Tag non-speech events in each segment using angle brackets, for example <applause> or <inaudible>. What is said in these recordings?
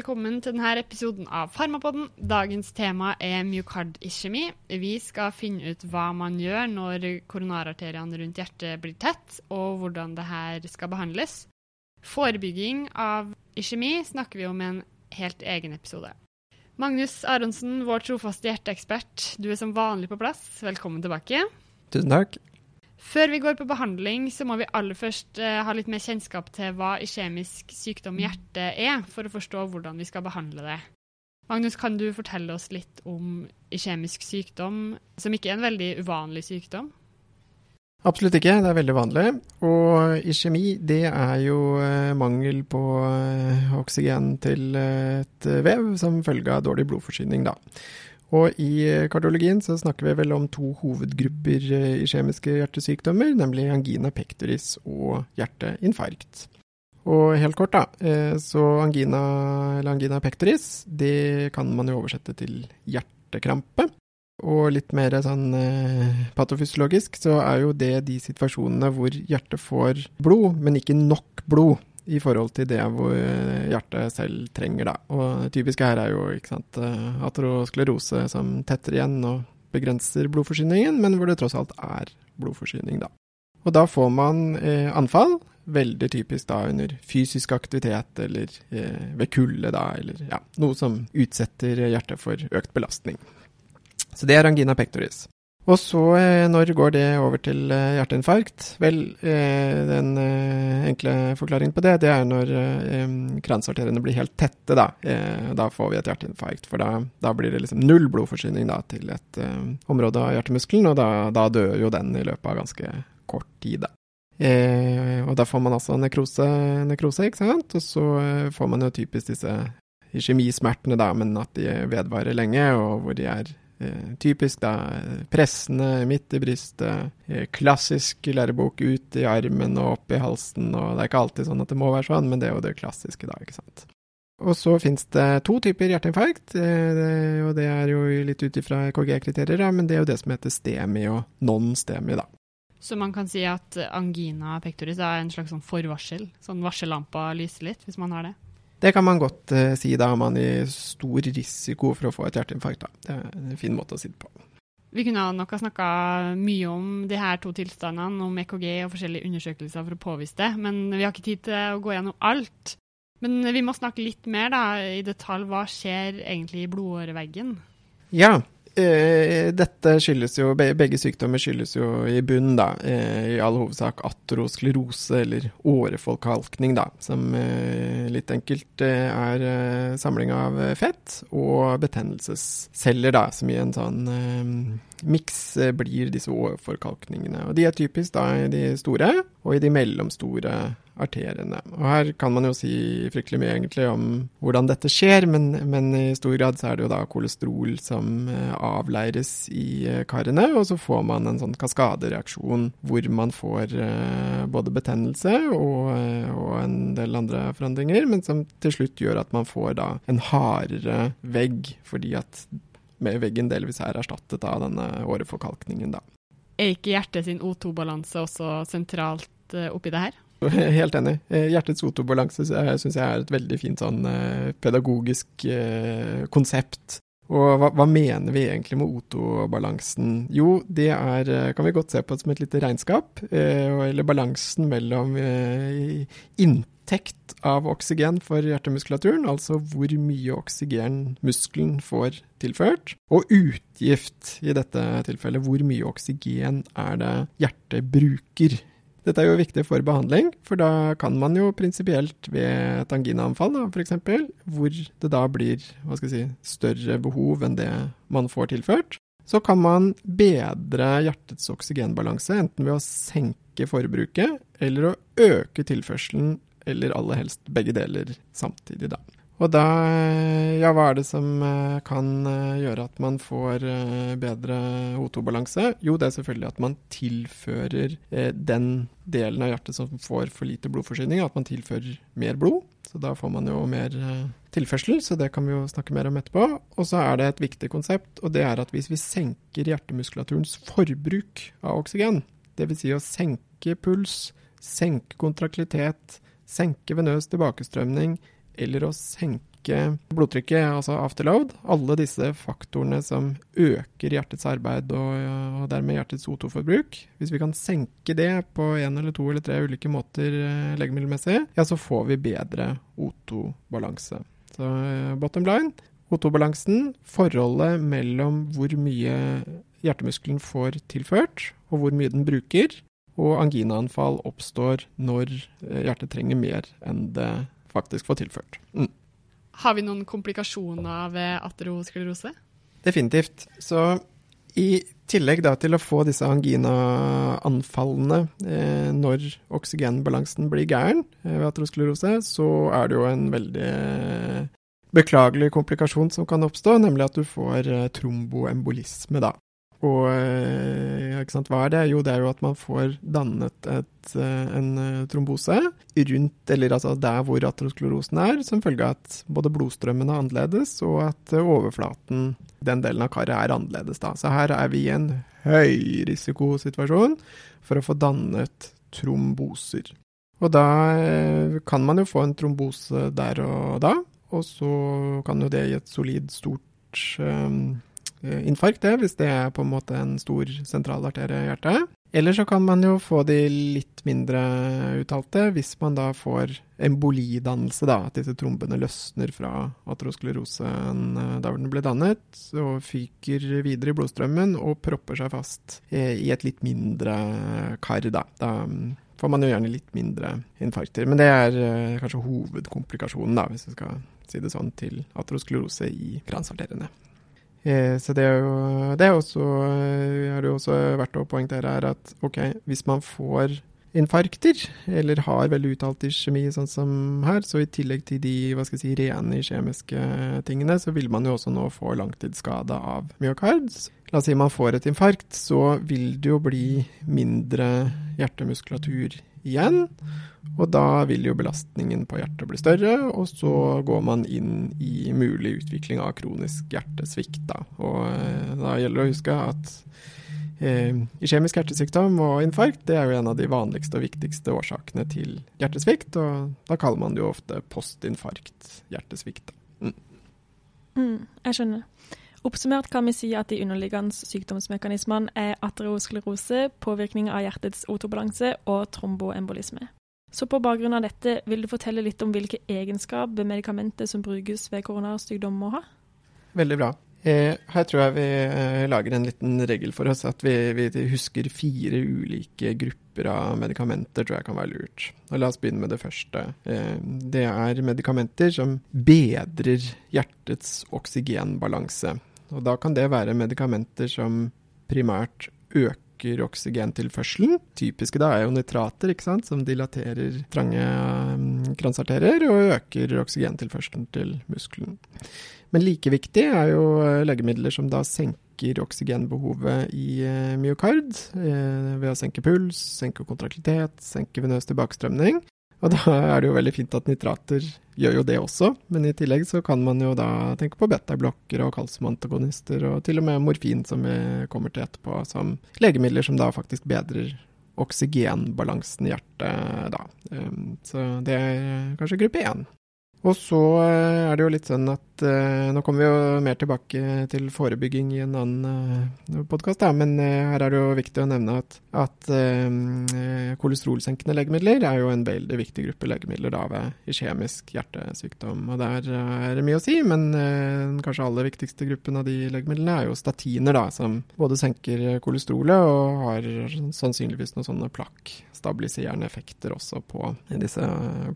velkommen til denne episoden av Farmapodden. Dagens tema er myokardiskjemi. Vi skal finne ut hva man gjør når koronararteriene rundt hjertet blir tett, og hvordan dette skal behandles. Forebygging av iskjemi snakker vi om i en helt egen episode. Magnus Aronsen, vår trofaste hjerteekspert, du er som vanlig på plass. Velkommen tilbake. Tusen takk. Før vi går på behandling, så må vi aller først uh, ha litt mer kjennskap til hva kjemisk sykdom i hjertet er, for å forstå hvordan vi skal behandle det. Magnus, kan du fortelle oss litt om kjemisk sykdom, som ikke er en veldig uvanlig sykdom? Absolutt ikke, det er veldig vanlig. Og iskjemi, det er jo uh, mangel på uh, oksygen til et vev som følge av dårlig blodforsyning, da. Og i eh, kardiologien så snakker vi vel om to hovedgrupper eh, i kjemiske hjertesykdommer, nemlig angina pectoris og hjerteinfarkt. Og helt kort, da, eh, så angina eller angina pectoris, det kan man jo oversette til hjertekrampe. Og litt mer sånn patofysiologisk så er jo det de situasjonene hvor hjertet får blod, men ikke nok blod i forhold til det hvor eh, hjertet selv trenger, da. Og det typiske her er jo ikke sant, eh, aterosklerose som tetter igjen og begrenser blodforsyningen, men hvor det tross alt er blodforsyning, da. Og da får man eh, anfall, veldig typisk da under fysisk aktivitet eller eh, ved kulde, da, eller ja, noe som utsetter hjertet for økt belastning. Så det er angina pectoris. Og så, eh, når går det over til eh, hjerteinfarkt? Vel, eh, den enkle forklaringen på det, det er når kransarteriene blir helt tette, da. Da får vi et hjerteinfarkt. For da, da blir det liksom null blodforsyning da, til et område av hjertemuskelen, og da, da, dør jo den i løpet av ganske kort tid, da. Og da får man altså nekrose, nekrose, ikke sant. Og så får man jo typisk disse kjemismertene, da, men at de vedvarer lenge, og hvor de er typisk da, pressende midt i brystet, eh, klassisk lærebok ut i armen og opp i halsen, og det er ikke alltid sånn at det må være sånn, men det er jo det klassiske da, ikke sant. Og så finnes det to typer hjerteinfarkt, eh, og det er jo litt ut ifra KG-kriterier, men det er jo det som heter STEMI og non-STEMI, da. Så man kan si at angina pectoris er en slags sånn forvarsel? Sånn varsellampa lyser litt, hvis man har det? Det kan man godt uh, si. Da har man i stor risiko for å få et hjerteinfarkt. Da. Det er en fin måte å si det på. Vi kunne nok ha snakka mye om de her to tilstandene, om EKG og forskjellige undersøkelser for å påvise det, men vi har ikke tid til å gå gjennom alt. Men vi må snakke litt mer da, i detalj. Hva skjer egentlig i blodåreveggen? Ja, dette skyldes jo, Begge sykdommer skyldes jo i bunnen, da, eh, i all hovedsak atrosklerose, eller årefolkhalkning, da, som eh, litt enkelt er samling av fett og betennelsesceller, da, som i en sånn miks blir disse overforkalkningene. Og de er typisk da i de store og i de mellomstore arteriene. Og her kan man jo si fryktelig mye egentlig om hvordan dette skjer, men, men i stor grad så er det jo da kolesterol som eh, avleires i eh, karene, og så får man en sånn kaskadereaksjon hvor man får eh, både betennelse og, og, en del andre forandringer, men som til slutt gjør at man får da en hardere vegg, fordi at veggen delvis er erstattet av denne åreforkalkningen, da. Er ikke hjertet sin O2-balanse også sentralt oppi det her? <laughs> Helt enig. Eh, hjertets O2-balanse syns jeg er et veldig fint sånn eh, pedagogisk eh, konsept. Og hva, hva, mener vi egentlig med O2-balansen? Jo, det er, kan vi godt se på som et lite regnskap, eller balansen mellom inntekt av oksygen for hjertemuskulaturen, altså hvor mye oksygen muskelen får tilført, og utgift i dette tilfellet, hvor mye oksygen er det hjertet bruker. Dette er jo viktig for behandling, for da kan man jo prinsipielt ved et anginaanfall f.eks., hvor det da blir si, større behov enn det man får tilført, så kan man bedre hjertets oksygenbalanse enten ved å senke forbruket eller å øke tilførselen, eller aller helst begge deler samtidig, da. Og da, ja, hva er det som eh, kan eh, gjøre at man får eh, bedre O2-balanse? Jo, det er selvfølgelig at man tilfører den delen av hjertet som får for lite blodforsyning, at man tilfører mer blod. Så da får man jo mer tilførsel, så det kan vi jo snakke mer om etterpå. Og så er det et viktig konsept, og det er at hvis vi senker hjertemuskulaturens forbruk av oksygen, dvs. Si å senke puls, senke kontraktilitet, senke venøs tilbakestrømning, eller å senke blodtrykket, altså afterload. Alle disse faktorene som øker hjertets arbeid og, og dermed hjertets O2-forbruk. Hvis vi kan senke det på én eller to eller tre ulike måter eh, legemiddelmessig, ja, så får vi bedre O2-balanse. Så eh, bottom line O2-balansen, forholdet mellom hvor mye hjertemuskelen får tilført, og hvor mye den bruker. Og anginaanfall oppstår når eh, hjertet trenger mer enn det faktisk får tilført. Mm. Har vi noen komplikasjoner ved aterosklerose? Definitivt. Så i tillegg da til å få disse anginaanfallene eh, når oksygenbalansen blir gæren eh, ved aterosklerose, så er det jo en veldig eh, beklagelig komplikasjon som kan oppstå, nemlig at du får eh, tromboembolisme da. Og eh, hva er det? Jo, det er jo at man får dannet et, eh, en eh, trombose rundt, eller altså der hvor aterosklerosen er, som følge av at både blodstrømmen er annerledes, og at overflaten, den delen av karet, er annerledes. da. Så her er vi i en høyrisikosituasjon for å få dannet tromboser. Og da kan man jo få en trombose der og da, og så kan jo det gi et solid, stort um, infarkt, det, hvis det er på en måte en stor sentralarterie i hjertet. Eller så kan man jo få de litt mindre uttalte hvis man da får embolidannelse, da. At disse trombene løsner fra atrosklerosen eh, der den ble dannet, og fyker videre i blodstrømmen og propper seg fast eh, i et litt mindre kar, da. Da mm, får man jo gjerne litt mindre infarkter. Men det er kanskje hovedkomplikasjonen, da, hvis vi skal si det sånn, til atrosklerose i kransarteriene. Eh, så det er jo det er også, er det jo også verdt å poengtere her at ok, hvis man får infarkter, eller har veldig uttalt iskjemi sånn som her, så i tillegg til de hva skal jeg si, rene kjemiske tingene, så vil man jo også nå få langtidsskade av myokards. La oss si man får et infarkt, så vil det jo bli mindre hjertemuskulatur igjen. Og da vil jo belastningen på hjertet bli større, og så går man inn i mulig utvikling av kronisk hjertesvikt. Da. Og eh, da gjelder det å huske at eh, kjemisk hjertesykdom og infarkt det er jo en av de vanligste og viktigste årsakene til hjertesvikt, og da kaller man det jo ofte postinfarkt hjertesvikt. Mm. Mm, jeg skjønner. Oppsummert kan vi si at de underliggende sykdomsmekanismene er aterosklerose, påvirkning av hjertets O2-balanse og tromboembolisme. Så på bakgrunn av dette, vil du fortelle litt om hvilke egenskaper medikamentet som brukes ved koronasykdom må ha? Veldig bra. Eh, her tror jeg vi eh, lager en liten regel for oss, at vi, vi, husker fire ulike grupper av medikamenter, tror jeg kan være lurt. Og la oss begynne med det første. Eh, det er medikamenter som bedrer hjertets oksygenbalanse. Og da kan det være medikamenter som primært øker oksygentilførselen. Typiske da er jo nitrater, ikke sant, som dilaterer trange kransarterer kransarterier og øker oksygentilførselen til muskelen. Men like viktig er jo eh, legemidler som da senker oksygenbehovet i uh, myokard eh, ved å senke puls, senke kontraktivitet, senke venøs tilbakestrømning. Og da er det jo veldig fint at nitrater gjør jo det også, men i tillegg så kan man jo da tenke på beta-blokker og kalsiumantagonister, og til og med morfin, som vi kommer til etterpå, som legemidler som da faktisk bedrer oksygenbalansen i hjertet, da. Ehm, så det er kanskje gruppe én. Og så eh, er det jo litt sånn at uh, Nå kommer vi jo mer tilbake til forebygging i en annen uh, podkast, men her er det jo viktig å nevne at, at kolesterolsenkende legemidler er jo en veldig viktig gruppe legemidler da ved kjemisk hjertesykdom. Og der er det mye å si, men den kanskje aller viktigste gruppen av de legemidlene er jo statiner, da, som både senker kolesterolet og har sannsynligvis noen sånne plakkstabiliserende effekter også på disse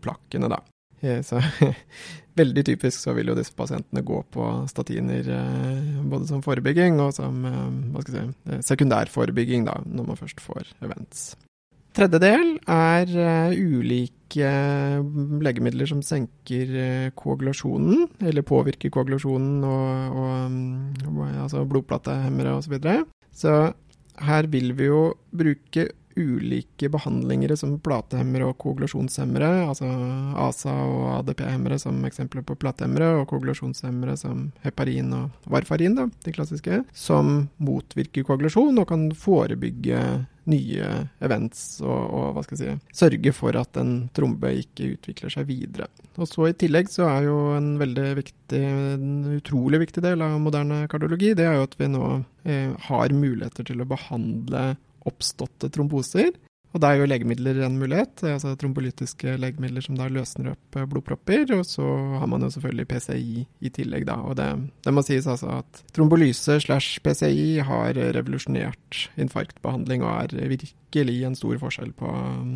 plakkene, da. Eh, så <laughs> veldig typisk så vil jo disse pasientene gå på statiner eh, både som forebygging og som eh, hva skal jeg si, sekundærforebygging da, når man først får events. Tredje del er ulike legemidler som senker koagulasjonen, eller påvirker koagulasjonen og, og, og altså blodplatehemmere osv. Så, videre. så her vil vi jo bruke ulike behandlinger som platehemmere og koagulasjonshemmere, altså ASA og ADP-hemmere som eksempler på platehemmere, og koagulasjonshemmere som heparin og varfarin, da, de klassiske, som motvirker koagulasjon og kan forebygge nye events og, og, hva skal jeg si, sørge for at en trombe ikke utvikler seg videre. Og så I tillegg så er jo en veldig viktig, en utrolig viktig del av moderne kardiologi, det er jo at vi nå eh, har muligheter til å behandle oppståtte tromboser og da er jo legemidler en mulighet, altså trombolytiske legemidler som da løsner opp eh, blodpropper. Og så har man jo selvfølgelig PCI i tillegg, da. Og det, det må sies altså at trombolyse slash PCI har revolusjonert infarktbehandling og er virkelig en stor forskjell på um,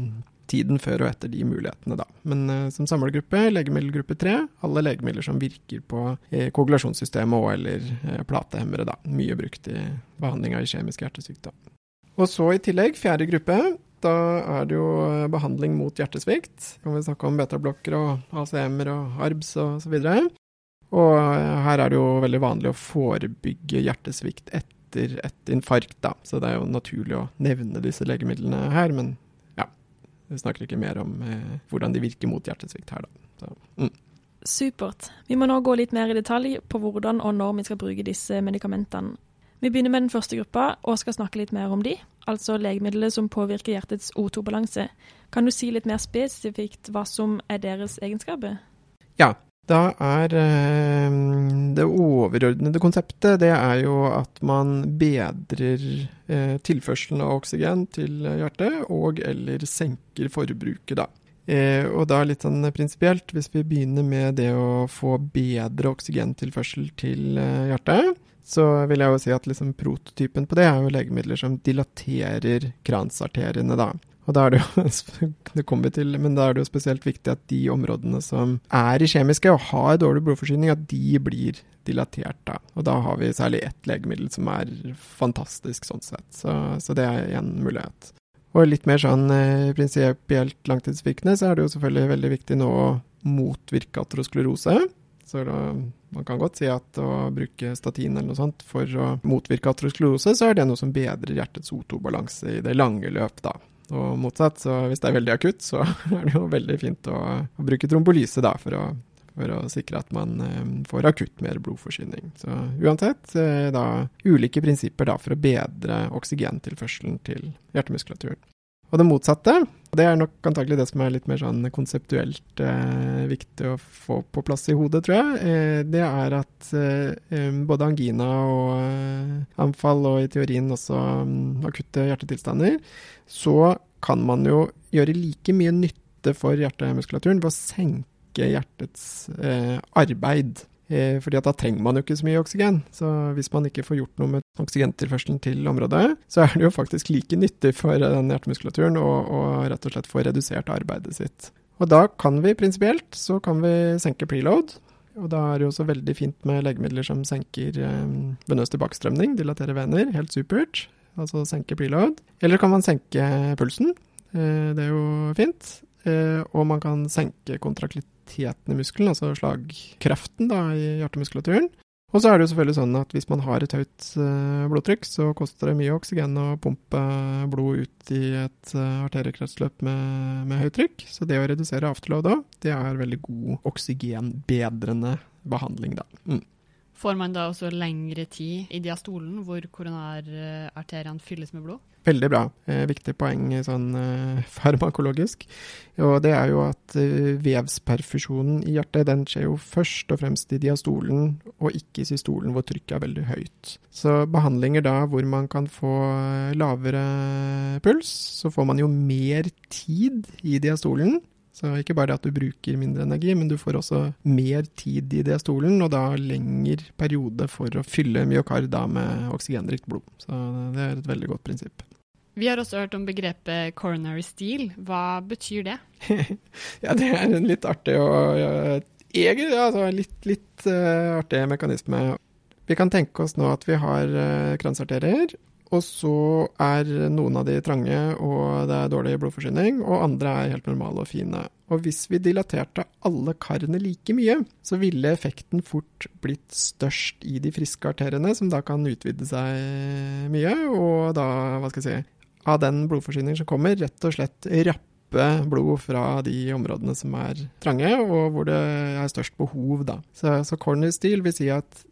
tiden før og etter de mulighetene, da. Men uh, som samlegruppe, legemiddelgruppe 3, alle legemidler som virker på eh, koagulasjonssystemet og eller eh, platehemmere, da. Mye brukt i behandling av kjemisk hjertesykdom. Og så i tillegg, fjerde gruppe, da er det jo eh, behandling mot hjertesvikt. Kan vi snakke om betablokker og ACM-er og ARBS og så videre. Og eh, her er det jo veldig vanlig å forebygge hjertesvikt etter et infarkt, da. Så det er jo naturlig å nevne disse legemidlene her, men ja. Vi snakker ikke mer om eh, hvordan de virker mot hjertesvikt her, da. Så, mm. Supert. Vi må nå gå litt mer i detalj på hvordan og når vi skal bruke disse medikamentene. Vi begynner med den første gruppa og skal snakke litt mer om de altså legemidlene som påvirker hjertets O2-balanse. Kan du si litt mer spesifikt hva som er deres egenskaper? Ja, da er eh, det overordnede konseptet det er jo at man bedrer eh, tilførselen av oksygen til hjertet, og eller senker forbruket, da. Eh, og da litt sånn prinsipielt, hvis vi begynner med det å få bedre oksygentilførsel til hjertet, så vil jeg jo si at liksom prototypen på det er jo legemidler som dilaterer kransarteriene, da. Og da er det jo <laughs> det kommer til, men da er det jo spesielt viktig at de områdene som er i kjemiske og har dårlig blodforsyning, at de blir dilatert. da. Og da har vi særlig ett legemiddel som er fantastisk sånn sett. Så, så det er en mulighet. Og litt mer sånn eh, prinsipielt langtidsvirkende, så er det jo selvfølgelig veldig viktig nå å motvirke aterosklerose. Så da, man kan godt si at å bruke statin eller noe sånt for å motvirke atrosklerose, så er det noe som bedrer hjertets O2-balanse i det lange løp, da. Og motsatt, så hvis det er veldig akutt, så <laughs> er det jo veldig fint å, å bruke trombolyse da, for å, for å sikre at man eh, får akutt mer blodforsyning. Så uansett, eh, da ulike prinsipper da for å bedre oksygentilførselen til hjertemuskulaturen. Og det motsatte, det er nok antagelig det som er litt mer sånn konseptuelt eh, viktig å få på plass i hodet, tror jeg, eh, det er at eh, både angina og eh, anfall, og i teorien også um, akutte hjertetilstander, så kan man jo gjøre like mye nytte for hjertemuskulaturen ved å senke hjertets eh, arbeid. Eh, fordi at da trenger man jo ikke så mye oksygen. Så hvis man ikke får gjort noe med oksygentilførselen til området, så er det jo faktisk like nyttig for den hjertemuskulaturen å, å rett og slett få redusert arbeidet sitt. Og da kan vi prinsipielt så kan vi senke preload. Og da er det jo også veldig fint med legemidler som senker eh, venøs tilbakestrømning, dilaterer vener. Helt supert. Altså senke preload. Eller kan man senke pulsen. Eh, det er jo fint. Eh, og man kan senke kontraktiliteten i muskelen, altså slagkraften da, i hjertemuskulaturen. Og så er det jo selvfølgelig sånn at hvis man har et høyt uh, blodtrykk, så koster det mye oksygen å pumpe blod ut i et uh, arteriekretsløp med, med høyt trykk. Så det å redusere afterload da, det er veldig god oksygenbedrende behandling, da. Mm. Får man da også lengre tid i diastolen, hvor koronararteriene fylles med blod? Veldig bra. Eh, viktig poeng sånn eh, <laughs> farmakologisk. Og det er jo at eh, vevsperfusjonen i hjertet den skjer jo først og fremst i diastolen, og ikke i systolen hvor trykket er veldig høyt. Så behandlinger da hvor man kan få eh, lavere puls, så får man jo mer tid i diastolen. Så ikke bare at du bruker mindre energi, men du får også mer tid i diastolen, og da lengre periode for å fylle myokard med oksygenrikt blod. Så det er et veldig godt prinsipp. Vi har også hørt om begrepet coronary steel. Hva betyr det? <laughs> ja, det er en litt artig og egentlig altså litt, litt uh, artig mekanisme. Vi kan tenke oss nå at vi har uh, kransarterier, og så er noen av de trange og det er dårlig blodforsyning, og andre er helt normale og fine. Og hvis vi dilaterte alle karene like mye, så ville effekten fort blitt størst i de friske arteriene, som da kan utvide seg mye, og da, hva skal jeg si, av den blodforsyningen som kommer, rett og slett rappe blod fra de områdene som er trange, og hvor det er størst behov. Da. Så, så corner steel vil si at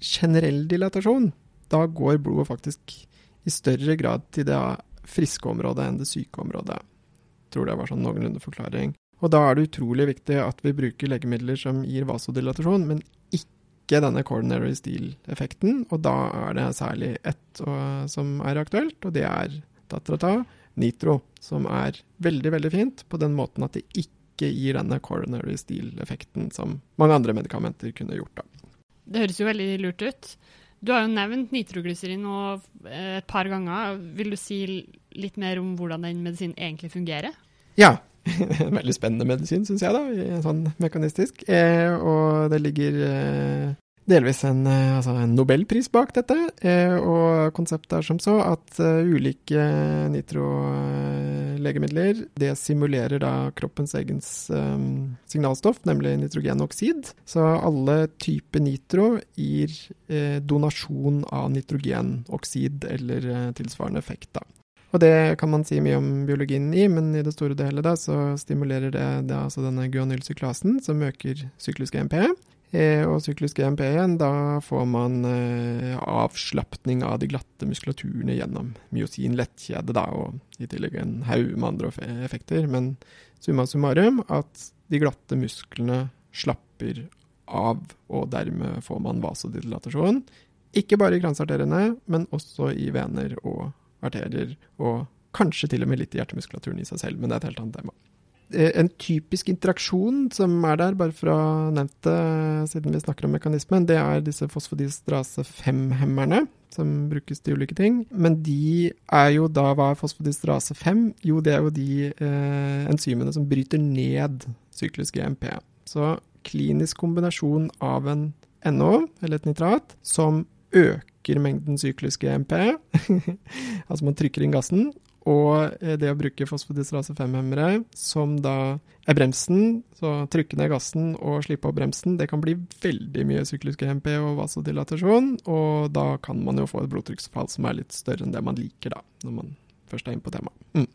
generell dilatasjon, da går blodet faktisk i større grad til det friske området enn det syke området. Jeg tror det var sånn noenlunde forklaring. Og da er det utrolig viktig at vi bruker legemidler som gir vasodilatasjon, men ikke denne coronary steel-effekten. Og da er det særlig ett som er aktuelt, og det er Tatrata Nitro, som er veldig, veldig fint på den måten at det ikke gir denne coronary steel-effekten som mange andre medikamenter kunne gjort. da. Det høres jo veldig lurt ut. Du har jo nevnt nitroglyserin et par ganger. Vil du si litt mer om hvordan den medisinen egentlig fungerer? Ja, <laughs> en veldig spennende medisin, syns jeg, da, sånn mekanistisk. Eh, og det ligger eh, delvis en, eh, altså en, nobelpris bak dette. Eh, og konseptet er som så at uh, ulike nitrolegemidler det simulerer da kroppens egen um, signalstoff, nemlig nitrogenoksid. Så alle typer nitro gir eh, donasjon av nitrogenoksid eller eh, tilsvarende effekt. da. Og det kan man si mye om biologien i, men i det store og hele da, så stimulerer det, det altså denne guanylsyklasen, som øker syklisk EMP. Eh, og syklisk EMP igjen, da får man eh, avslapning av de glatte muskulaturene gjennom myosin lettkjede, da, og i tillegg en haug med andre effekter. Men summa summarum at de glatte musklene slapper av, og dermed får man vasodilatasjon. Ikke bare i kransarteriene, men også i vener og arterier, og kanskje til og med litt i hjertemuskulaturen i seg selv, men det er et helt annet tema. Eh, en typisk interaksjon som er der, bare for å ha nevnt det siden vi snakker om mekanismen, det er disse fosfodistrase 5-hemmerne, som brukes til ulike ting. Men de er jo da hva er fosfodistrase 5? Jo, det er jo de eh, enzymene som bryter ned syklisk GMP. Så klinisk kombinasjon av en NO, eller et nitrat, som øker mengden syklisk GMP, <laughs> altså man trykker inn gassen, og eh, det å bruke fosfodistrase 5-hemmere, som da er bremsen, så trykke ned gassen og slippe opp bremsen, det kan bli veldig mye syklisk EMP og vasodilatasjon, og da kan man jo få et blodtrykksfall som er litt større enn det man liker, da, når man først er inne på temaet. Mm.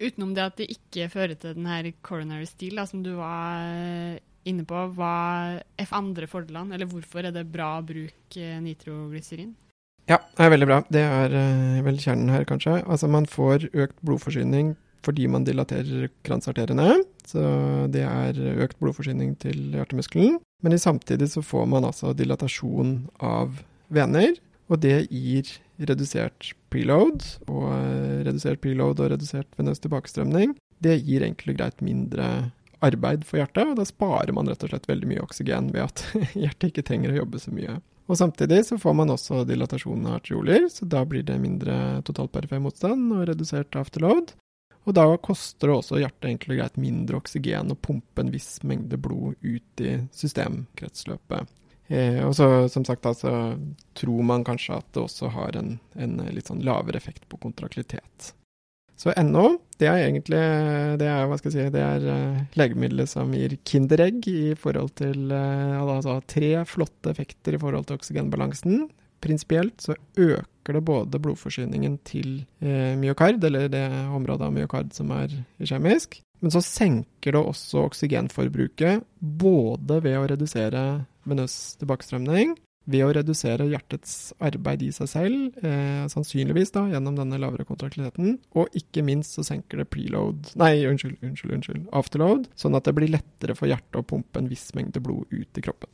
Utenom det at det ikke fører til den her coronary steel, da, som du var eh, inne på, hva er andre fordelene, eller hvorfor er det bra å bruke eh, nitroglyserin? Ja, det er veldig bra. Det er uh, vel kjernen her, kanskje. Altså, man får økt blodforsyning fordi man dilaterer kransarteriene. Så det er økt blodforsyning til hjertemuskelen. Men samtidig så får man altså dilatasjon av vener, og det gir redusert preload. Og uh, redusert preload og redusert venøs tilbakestrømning, det gir enkelt og greit mindre arbeid for hjertet, og da sparer man rett og slett veldig mye oksygen ved at <laughs> hjertet ikke trenger å jobbe så mye. Og Samtidig så får man også dilatasjon av arterioler, så da blir det mindre totalperifer motstand og redusert afterload. Og da koster det også hjertet enkelt og greit mindre oksygen å pumpe en viss mengde blod ut i systemkretsløpet. Eh, og så, som sagt, da, så tror man kanskje at det også har en, en litt sånn lavere effekt på kontraktilitet. Så NO, det er egentlig det er, hva skal jeg si, det er uh, legemiddelet som gir kinderegg i forhold til uh, altså tre flotte effekter i forhold til oksygenbalansen. Prinsipielt så øker det både blodforsyningen til uh, myokard, eller det området av myokard som er kjemisk, men så senker det også oksygenforbruket både ved å redusere venøs tilbakestrømning ved å redusere hjertets arbeid i seg selv, eh, sannsynligvis da, gjennom denne lavere kontraktiliteten, og ikke minst så senker det preload, nei, unnskyld, unnskyld, unnskyld, afterload, sånn at det blir lettere for hjertet å pumpe en viss mengde blod ut i kroppen.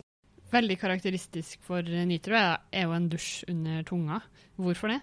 Veldig karakteristisk for nitro er jo en dusj under tunga. Hvorfor det?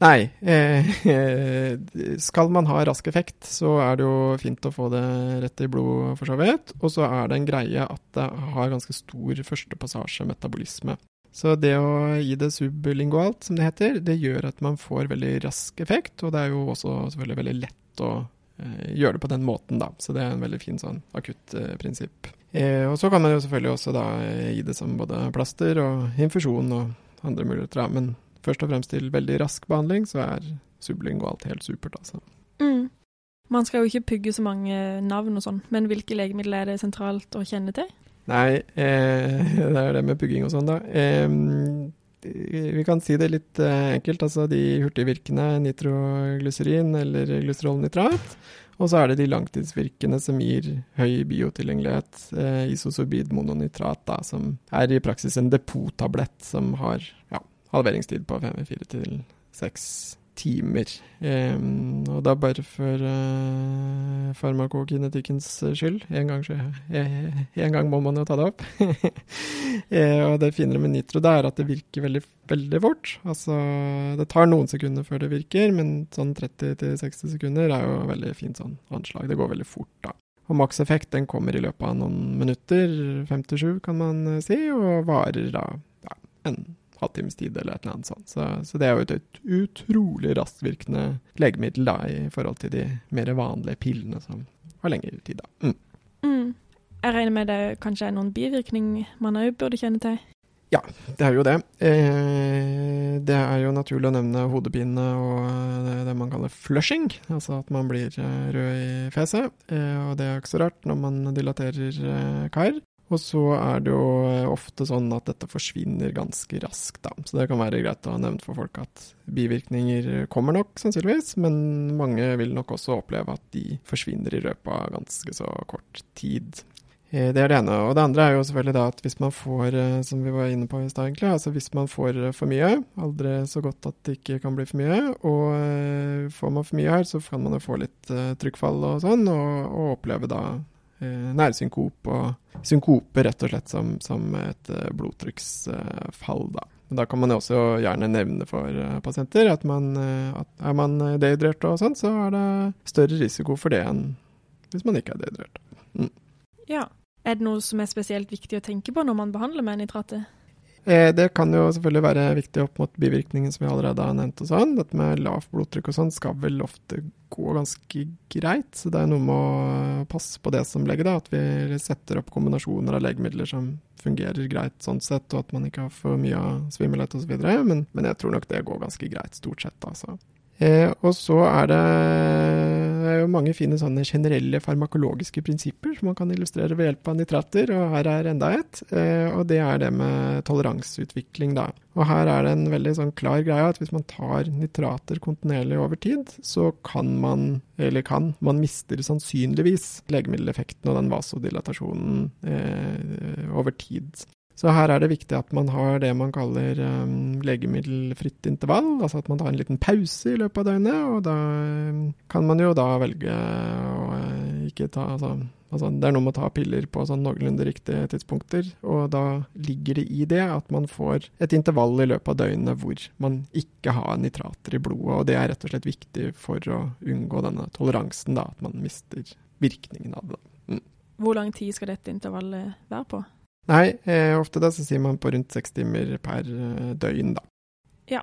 Nei, eh, <laughs> skal man ha rask effekt, så er det jo fint å få det rett i blodet, for så vidt. Og så er det en greie at det har ganske stor første passasje metabolisme. Så det å gi det sublingualt, som det heter, det gjør at man får veldig rask effekt, og det er jo også selvfølgelig veldig lett å eh, gjøre det på den måten, da. Så det er en veldig fin sånn akutt eh, prinsipp. Eh, og så kan man jo selvfølgelig også da eh, gi det som både plaster og infusjon og andre muligheter, da. Men først og fremst til veldig rask behandling, så er sublingualt helt supert, altså. Mm. Man skal jo ikke pugge så mange navn og sånn, men hvilke legemidler er det sentralt å kjenne til? Nei, eh, <laughs> det er det med pugging og sånn, da. Eh, vi kan si det litt eh, enkelt. Altså de hurtigvirkende nitroglyserin eller glyserolnitrat. Og så er det de langtidsvirkende som gir høy biotilgjengelighet, eh, isosorbid mononitrat, da, som er i praksis en depottablett som har ja, halveringstid på fire til seks timer. Um, og da bare for uh, farmakokinetikkens skyld. En gang, en gang, må man jo ta det opp. <laughs> og det finere med nitro det er at det virker veldig, veldig fort. Altså, det tar noen sekunder før det virker, men sånn 30-60 sekunder er jo veldig fint sånn anslag. Det går veldig fort, da. Og makseffekt den kommer i løpet av noen minutter, fem til sju kan man si, og varer da ja, en halvtimes tid eller et eller annet sånt. Så, så, det er jo et utrolig rastvirkende legemiddel da, i forhold til de mer vanlige pillene som har lengre tid. da. Mm. Mm. Jeg regner med det kanskje er noen bivirkning man òg burde kjenne til? Ja, det er jo det. Eh, det er jo naturlig å nevne hodepine og det, det, man kaller flushing, altså at man blir eh, rød i fjeset. Eh, og det er ikke så rart når man dilaterer eh, kar. Og så er det jo eh, ofte sånn at dette forsvinner ganske raskt, da. Så det kan være greit å ha nevnt for folk at bivirkninger kommer nok, sannsynligvis, men mange vil nok også oppleve at de forsvinner i løpet av ganske så kort tid. Eh, det er det ene. Og det andre er jo selvfølgelig da at hvis man får, eh, som vi var inne på i stad egentlig, altså hvis man får for mye, aldri så godt at det ikke kan bli for mye, og får man for mye her, så kan man jo få litt trykkfall og sånn, og, og oppleve da Eh, nærsynkop og synkope, rett og slett som, som et eh, blodtrykksfall. Da. da kan man også gjerne nevne for eh, pasienter at, man, at er man dehydrert og sånn, så er det større risiko for det enn hvis man ikke er dehydrert. Mm. Ja. Er det noe som er spesielt viktig å tenke på når man behandler med nitrater? Eh, det kan jo selvfølgelig være viktig opp mot bivirkningen som vi allerede har nevnt. og sånn. Dette med lavt blodtrykk og sånn skal vel ofte gå ganske greit. Så det er noe med å passe på det som lege, da. At vi setter opp kombinasjoner av legemidler som fungerer greit sånn sett, og at man ikke har for mye av svimmelhet osv. Men, men jeg tror nok det går ganske greit stort sett, altså. Eh, og så er det, er jo mange fine sånne generelle farmakologiske prinsipper som man kan illustrere ved hjelp av nitrater, og her er enda et. Eh, og det er det med toleranseutvikling, da. Og her er det en veldig sånn klar greie at hvis man tar nitrater kontinuerlig over tid, så kan man, eller kan, man mister sannsynligvis legemiddeleffekten og den vasodilatasjonen eh, over tid. Så her er det viktig at man har det man kaller um, legemiddelfritt intervall, altså at man tar en liten pause i løpet av døgnet, og da um, kan man jo da velge å uh, ikke ta altså, altså, det er noe med å ta piller på sånn noenlunde riktige tidspunkter, og da ligger det i det at man får et intervall i løpet av døgnet hvor man ikke har nitrater i blodet, og det er rett og slett viktig for å unngå denne toleransen, da, at man mister virkningen av det. Mm. Hvor lang tid skal dette intervallet være på? Nei, eh, ofte da så sier man på rundt seks timer per eh, døgn, da. Ja.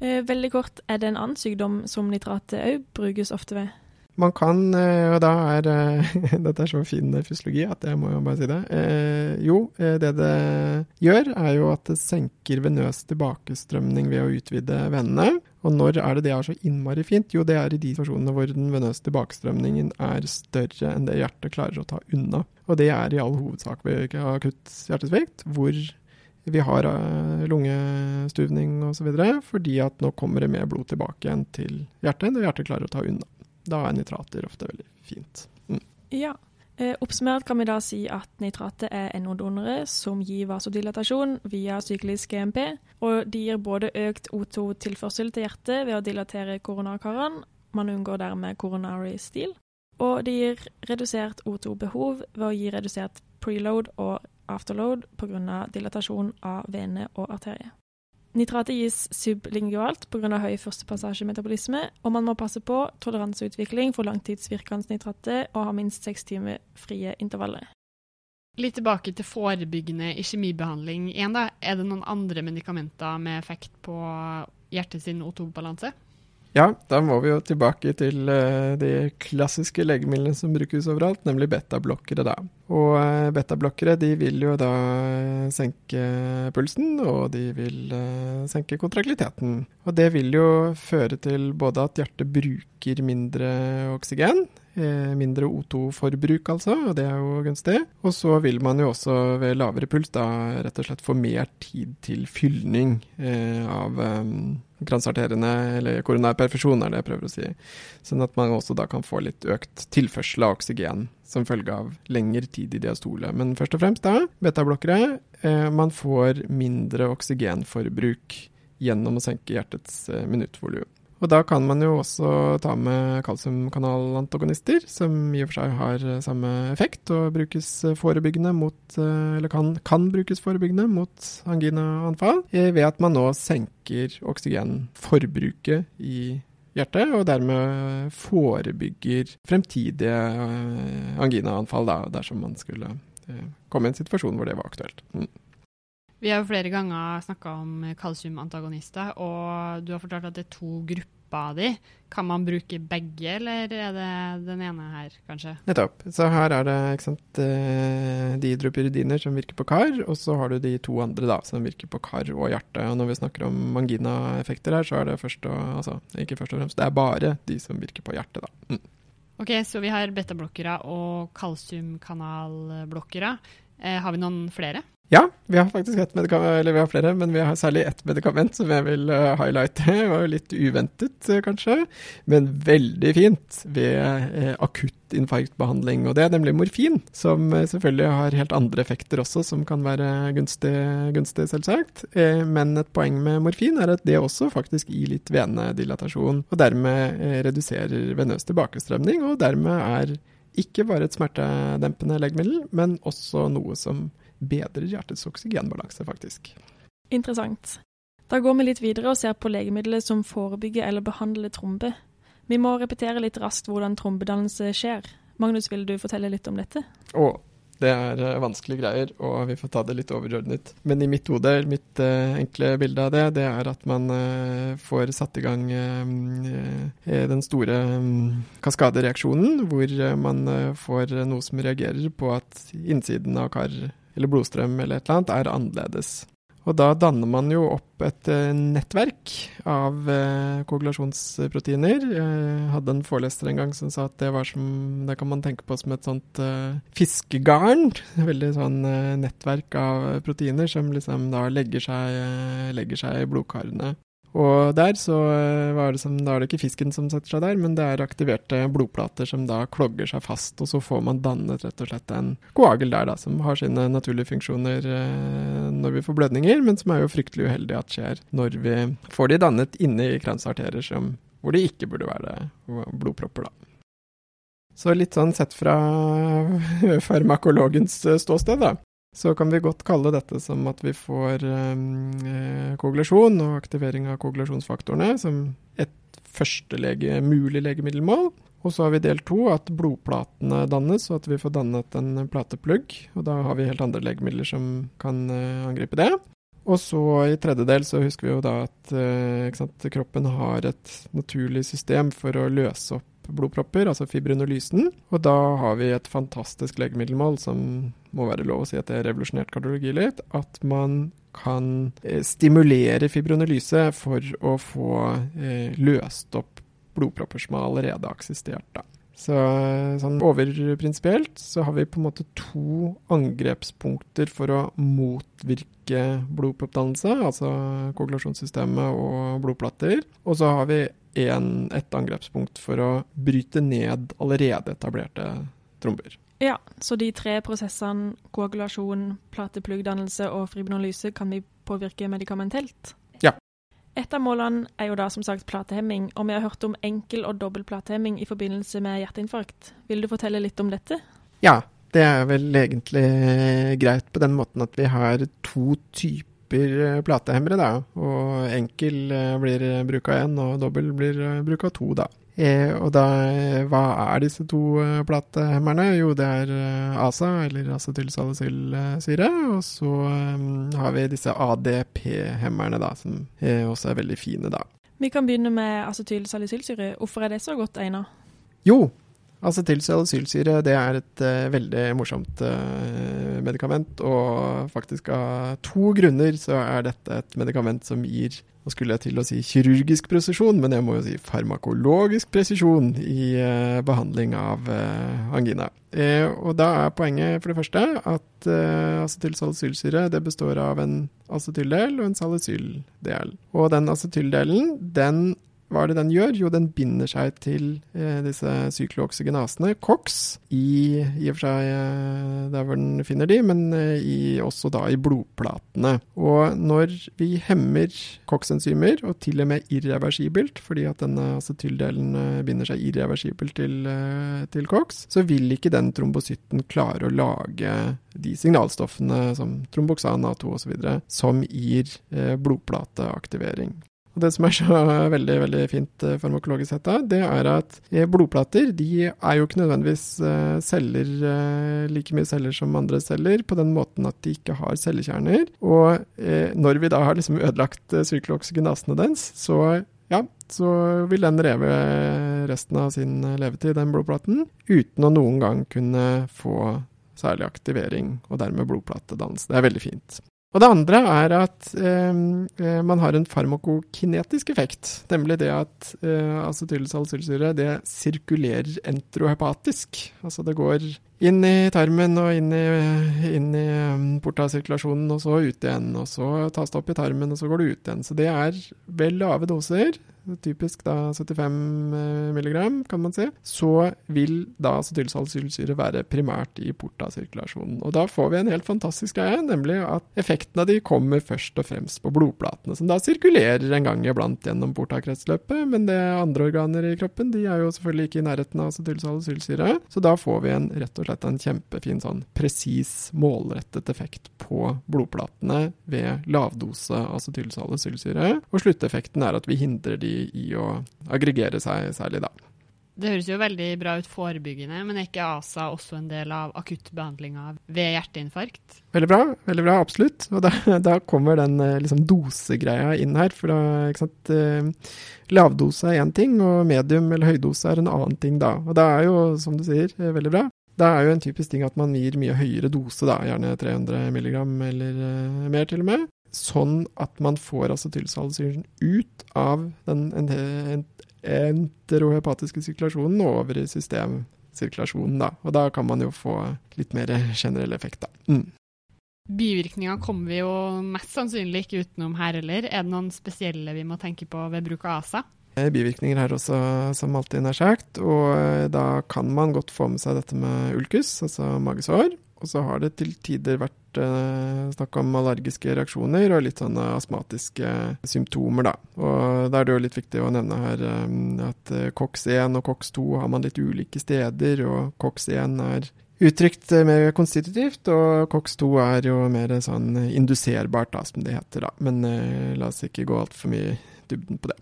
Eh, veldig kort, er det en annen sykdom som nitratet òg brukes ofte ved? Man kan, eh, og da er eh, <laughs> Dette er så fin fysiologi at jeg må jo bare si det. Eh, jo, det det gjør, er jo at det senker venøs tilbakestrømning ved å utvide vennene. Og når er det det er så innmari fint? Jo, det er i de situasjonene hvor den venøse tilbakestrømningen er større enn det hjertet klarer å ta unna. Og det er i all hovedsak ved akutt hjertesvikt, hvor vi har uh, lungestuvning osv. fordi at nå kommer det mer blod tilbake igjen til hjertet når hjertet klarer å ta unna. Da er nitrater ofte veldig fint. Mm. Ja. Eh, oppsummert kan vi da si at nitrater er NO-donorer som gir vasodilatasjon via syklisk GMP, og de gir både økt O2-tilførsel til hjertet ved å dilatere koronakarene, man unngår dermed coronary stil, og de gir redusert O2-behov ved å gi redusert preload og afterload pga. dilatasjon av vene og arterie. Nitratet gis sublingualt pga. høy førstepassasjemetabolisme, og man må passe på toleranseutvikling for langtidsvirkende nitrater og ha minst seks timer frie intervaller. Litt tilbake til forebyggende ikjemibehandling igjen. da. Er det noen andre medikamenter med effekt på hjertet sin O2-balanse? Ja, da må vi jo tilbake til uh, de klassiske legemidlene som brukes overalt, nemlig betablokkere, da. Og uh, betablokkere de vil jo da uh, senke pulsen, og de vil senke kontraktiliteten. Og det vil jo føre til både at hjertet bruker mindre oksygen, mindre O2-forbruk altså, og det er jo gunstig. Og så vil man jo også ved lavere puls da rett og slett få mer tid til fylning av kransarterende eller koronær perfusjon, er det jeg prøver å si. Sånn at man også da kan få litt økt tilførsel av oksygen som følge av lengre tid i diastole. Men først og fremst da, betablokkere, eh, man får mindre oksygenforbruk gjennom å senke hjertets eh, minuttvolum. Og da kan man jo også ta med kalsiumkanalantagonister, som i og for seg har eh, samme effekt og brukes eh, forebyggende mot, eh, eller kan, kan brukes forebyggende mot anginaanfall, ved at man nå senker oksygenforbruket i hjertet, og dermed forebygger fremtidige anginaanfall, da, dersom man skulle komme i en situasjon hvor det var aktuelt. Mm. Vi har jo flere ganger snakka om kalsiumantagonister, og du har fortalt at det er to grupper av di. Kan man bruke begge, eller er det den ene her, kanskje? Nettopp. Så her er det sant, de hydropyridiner som virker på kar, og så har du de to andre da, som virker på kar og hjerte. Og når vi snakker om mangina-effekter her, så er det først og, altså, ikke først og fremst, det er bare de som virker på hjertet, da. Mm. Ok, Så vi har betablokkere og kalsiumkanalblokkere. Eh, har vi noen flere? Ja, vi har faktisk ett medikament, eller vi har flere, men vi har særlig ett medikament som jeg vil uh, highlighte. Det var jo litt uventet, uh, kanskje, men veldig fint ved uh, akutt infarktbehandling. Og det er nemlig morfin, som selvfølgelig har helt andre effekter også, som kan være gunstig, gunstig selvsagt. men et poeng med morfin er at det også faktisk gir litt venedilatasjon, og dermed reduserer venøs tilbakestrømning, og dermed er ikke bare et smertedempende legemiddel, men også noe som bedrer hjertets oksygenbalanse, faktisk. Interessant. Da går vi litt videre og ser på legemidler som forebygger eller behandler trombe. Vi må repetere litt raskt hvordan trombedannelse skjer. Magnus, vil du fortelle litt om dette? Å, det er uh, vanskelige greier, og vi får ta det litt overordnet. Men i mitt hode, mitt uh, enkle bilde av det, det er at man uh, får satt i gang den store um, kaskadereaksjonen, hvor man får noe som reagerer på at innsiden av kar eller blodstrøm eller et eller annet, er annerledes. Og da danner man jo opp et uh, nettverk av uh, koagulasjonsproteiner. Jeg hadde en foreleser en gang som sa at det som Det kan man tenke på som et sånt uh, fiskegarn. <laughs> Veldig sånn nettverk av proteiner som liksom da legger seg, legger seg i blodkarene. Og der så eh, var det som, da er det ikke fisken som setter seg der, men det er aktiverte blodplater som da klogger seg fast, og så får man dannet rett og slett en koagel der, da, som har sine naturlige funksjoner eh, når vi får blødninger, men som er jo fryktelig uheldig at skjer når vi får de dannet inne i kransarterer som, hvor det ikke burde være blodpropper, da. Så litt sånn sett fra farmakologens ståsted, da, så kan vi godt kalle dette som at vi får eh, koagulasjon og aktivering av koagulasjonsfaktorene som et første lege, mulig legemiddelmål. Og så har vi del to, at blodplatene dannes, og at vi får dannet en plateplugg. Og da har vi helt andre legemidler som kan eh, angripe det. Og så i tredje del så husker vi jo da at eh, sant, kroppen har et naturlig system for å løse opp blodpropper, altså fibrinolysen. Og da har vi et fantastisk legemiddelmål som må være lov å si at det har revolusjonert kardiologi litt. At man kan eh, stimulere fibrinolyse for å få eh, løst opp blodpropper som allerede har eksistert. Da. Så sånn overprinsipielt så har vi på en måte to angrepspunkter for å motvirke blodproppdannelse, altså koagulasjonssystemet og blodplater. Og så har vi en, et angrepspunkt for å bryte ned allerede etablerte tromber. Ja, så de tre prosessene, koagulasjon, plateplugdannelse og fibrinolyse, kan vi påvirke medikamentelt? Et av målene er jo da som sagt platehemming, og vi har hørt om enkel- og dobbel platehemming i forbindelse med hjerteinfarkt. Vil du fortelle litt om dette? Ja, det er vel egentlig greit på den måten at vi har to typer eh, platehemmere, da. Og enkel eh, blir bruka én, og dobbel blir eh, bruka to, da. Eh, og da, hva er disse to platehemmerne? Jo, det er ASA, eller acetylsalicylsyre. Og så um, har vi disse ADP-hemmerne, da, som eh, også er veldig fine, da. Vi kan begynne med acetylsalicylsyre. Hvorfor er det så godt egnet? Jo, Acetylsalicylsyre det er et uh, veldig morsomt uh, medikament, og faktisk av to grunner så er dette et medikament som gir nå skulle jeg til å si kirurgisk presisjon, men jeg må jo si farmakologisk presisjon i uh, behandling av angina. og da er poenget for det første at uh, acetylsalicylsyre det består av en acetyldel og en salicyldel. Og den acetyldelen den hva er det den gjør? Jo, den binder seg til eh, disse syklooksygenasene, COX, i, i og for seg eh, der hvor den finner de, men eh, i, også da i blodplatene. Og når vi hemmer COX-enzymer, og til og med irreversibelt, fordi at denne acetyldelen eh, binder seg irreversibelt til, eh, til COX, så vil ikke den trombosytten klare å lage de signalstoffene som tromboksan, A2 osv. som gir eh, blodplateaktivering. Og Det som er så veldig veldig fint eh, farmakologisk sett, da, det er at eh, blodplater de er jo ikke nødvendigvis eh, celler, like mye celler som andre celler, på den måten at de ikke har cellekjerner. Og når vi da har liksom ødelagt sykkeloksygenasene dens, så ja, så vil den reve resten av sin levetid, den blodplaten, uten å noen gang kunne få særlig aktivering, og dermed blodplatedannelse. Det er veldig fint. Og det andre er at eh, eh, man har en farmakokinetisk effekt, nemlig det at eh, acetylsalicylsyre det sirkulerer enterohepatisk. Altså det går inn i tarmen og inn i, inn i um, portasirkulasjonen, og så ut igjen. Og så tas det opp i tarmen, og så går det ut igjen. Så det er vel lave doser typisk da 75 eh, milligram, kan man si, så vil da acetylsalicylsyre være primært i portasirkulasjonen. Og da får vi en helt fantastisk greie, nemlig at effekten av de kommer først og fremst på blodplatene, som da sirkulerer en gang iblant gjennom portakretsløpet, men det andre organer i kroppen de er jo selvfølgelig ikke i nærheten av acetylsalicylsyre, så da får vi en, rett og slett en kjempefin sånn presis, målrettet effekt på blodplatene ved lavdose acetylsalicylsyre, og slutteffekten er at vi hindrer de i å aggregere seg særlig, da. Det høres jo veldig bra ut forebyggende, men er ikke ASA også en del av akuttbehandlinga ved hjerteinfarkt? Veldig bra, veldig bra, absolutt. Og da, da kommer den eh, liksom, dosegreia inn her. For da, eh, lavdose er én ting, og medium eller høydose er en annen ting da. Og det er jo, som du sier, eh, veldig bra. Det er jo en typisk ting at man gir mye høyere dose, da, gjerne 300 milligram eller uh, mer til og med sånn at man får acetylsalisyren ut av den enterohepatiske sirkulasjonen og over i systemsirkulasjonen. Da. Og da kan man jo få litt mer generell effekt, da. Mm. Bivirkninger kommer vi jo mest sannsynlig ikke utenom her heller. Er det noen spesielle vi må tenke på ved bruk av ASA? Bivirkninger her også, som alltid nær sagt. Og eh, da kan man godt få med seg dette med ulkus, altså magesår. Og så har det til tider vært eh, snakk om allergiske reaksjoner og litt sånne astmatiske symptomer, da. Og da er det jo litt viktig å nevne her eh, at eh, COX-1 og COX-2 har man litt ulike steder, og COX-1 er uttrykt eh, mer konstitutivt, og COX-2 er jo mer sånn induserbart, da, som det heter, da. Men eh, la oss ikke gå altfor mye i dybden på det.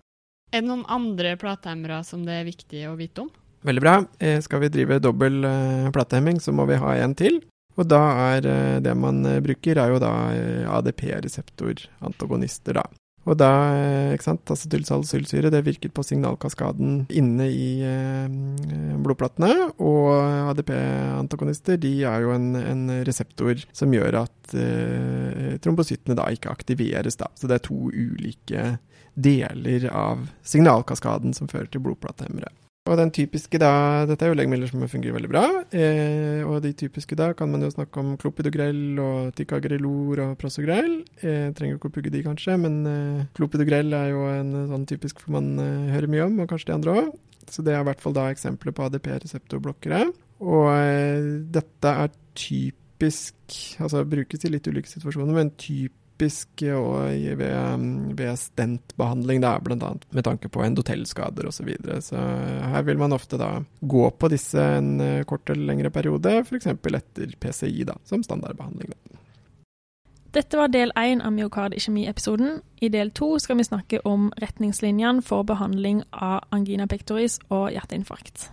Er det noen andre platehemmere som det er viktig å vite om? Veldig bra. Eh, skal vi drive dobbel eh, platehemming, så må vi ha en til. Og da er eh, det man bruker, er jo da ADP-reseptorantagonister, da. Og da, ikke sant, acetylsalicylsyre det virket på signalkaskaden inne i eh, blodplatene. Og ADP-antagonister de er jo en, en, reseptor som gjør at eh, trombocyttene da ikke aktiveres. da. Så det er to ulike deler av signalkaskaden som fører til blodplatehemmere. Og den typiske da, Dette er jo legemidler som fungerer veldig bra. Eh, og de typiske da kan man jo snakke om klopidogrell og ticagrelor og prosogrell. Eh, trenger jo ikke å pugge de, kanskje, men eh, klopidogrell er jo en sånn typisk for man eh, hører mye om, og kanskje de andre òg. Så det er i hvert fall da eksempler på ADP-reseptorblokkere. Og eh, dette er typisk Altså brukes i litt ulike situasjoner, men typisk typisk ved, ved stentbehandling, bl.a. med tanke på endotellskader osv. Så, videre. så her vil man ofte da gå på disse en eh, kort eller lengre periode, f.eks. etter PCI da, som standardbehandling. Da. Dette var del én av myokard-iskjemi-episoden. I del to skal vi snakke om retningslinjene for behandling av angina pectoris og hjerteinfarkt.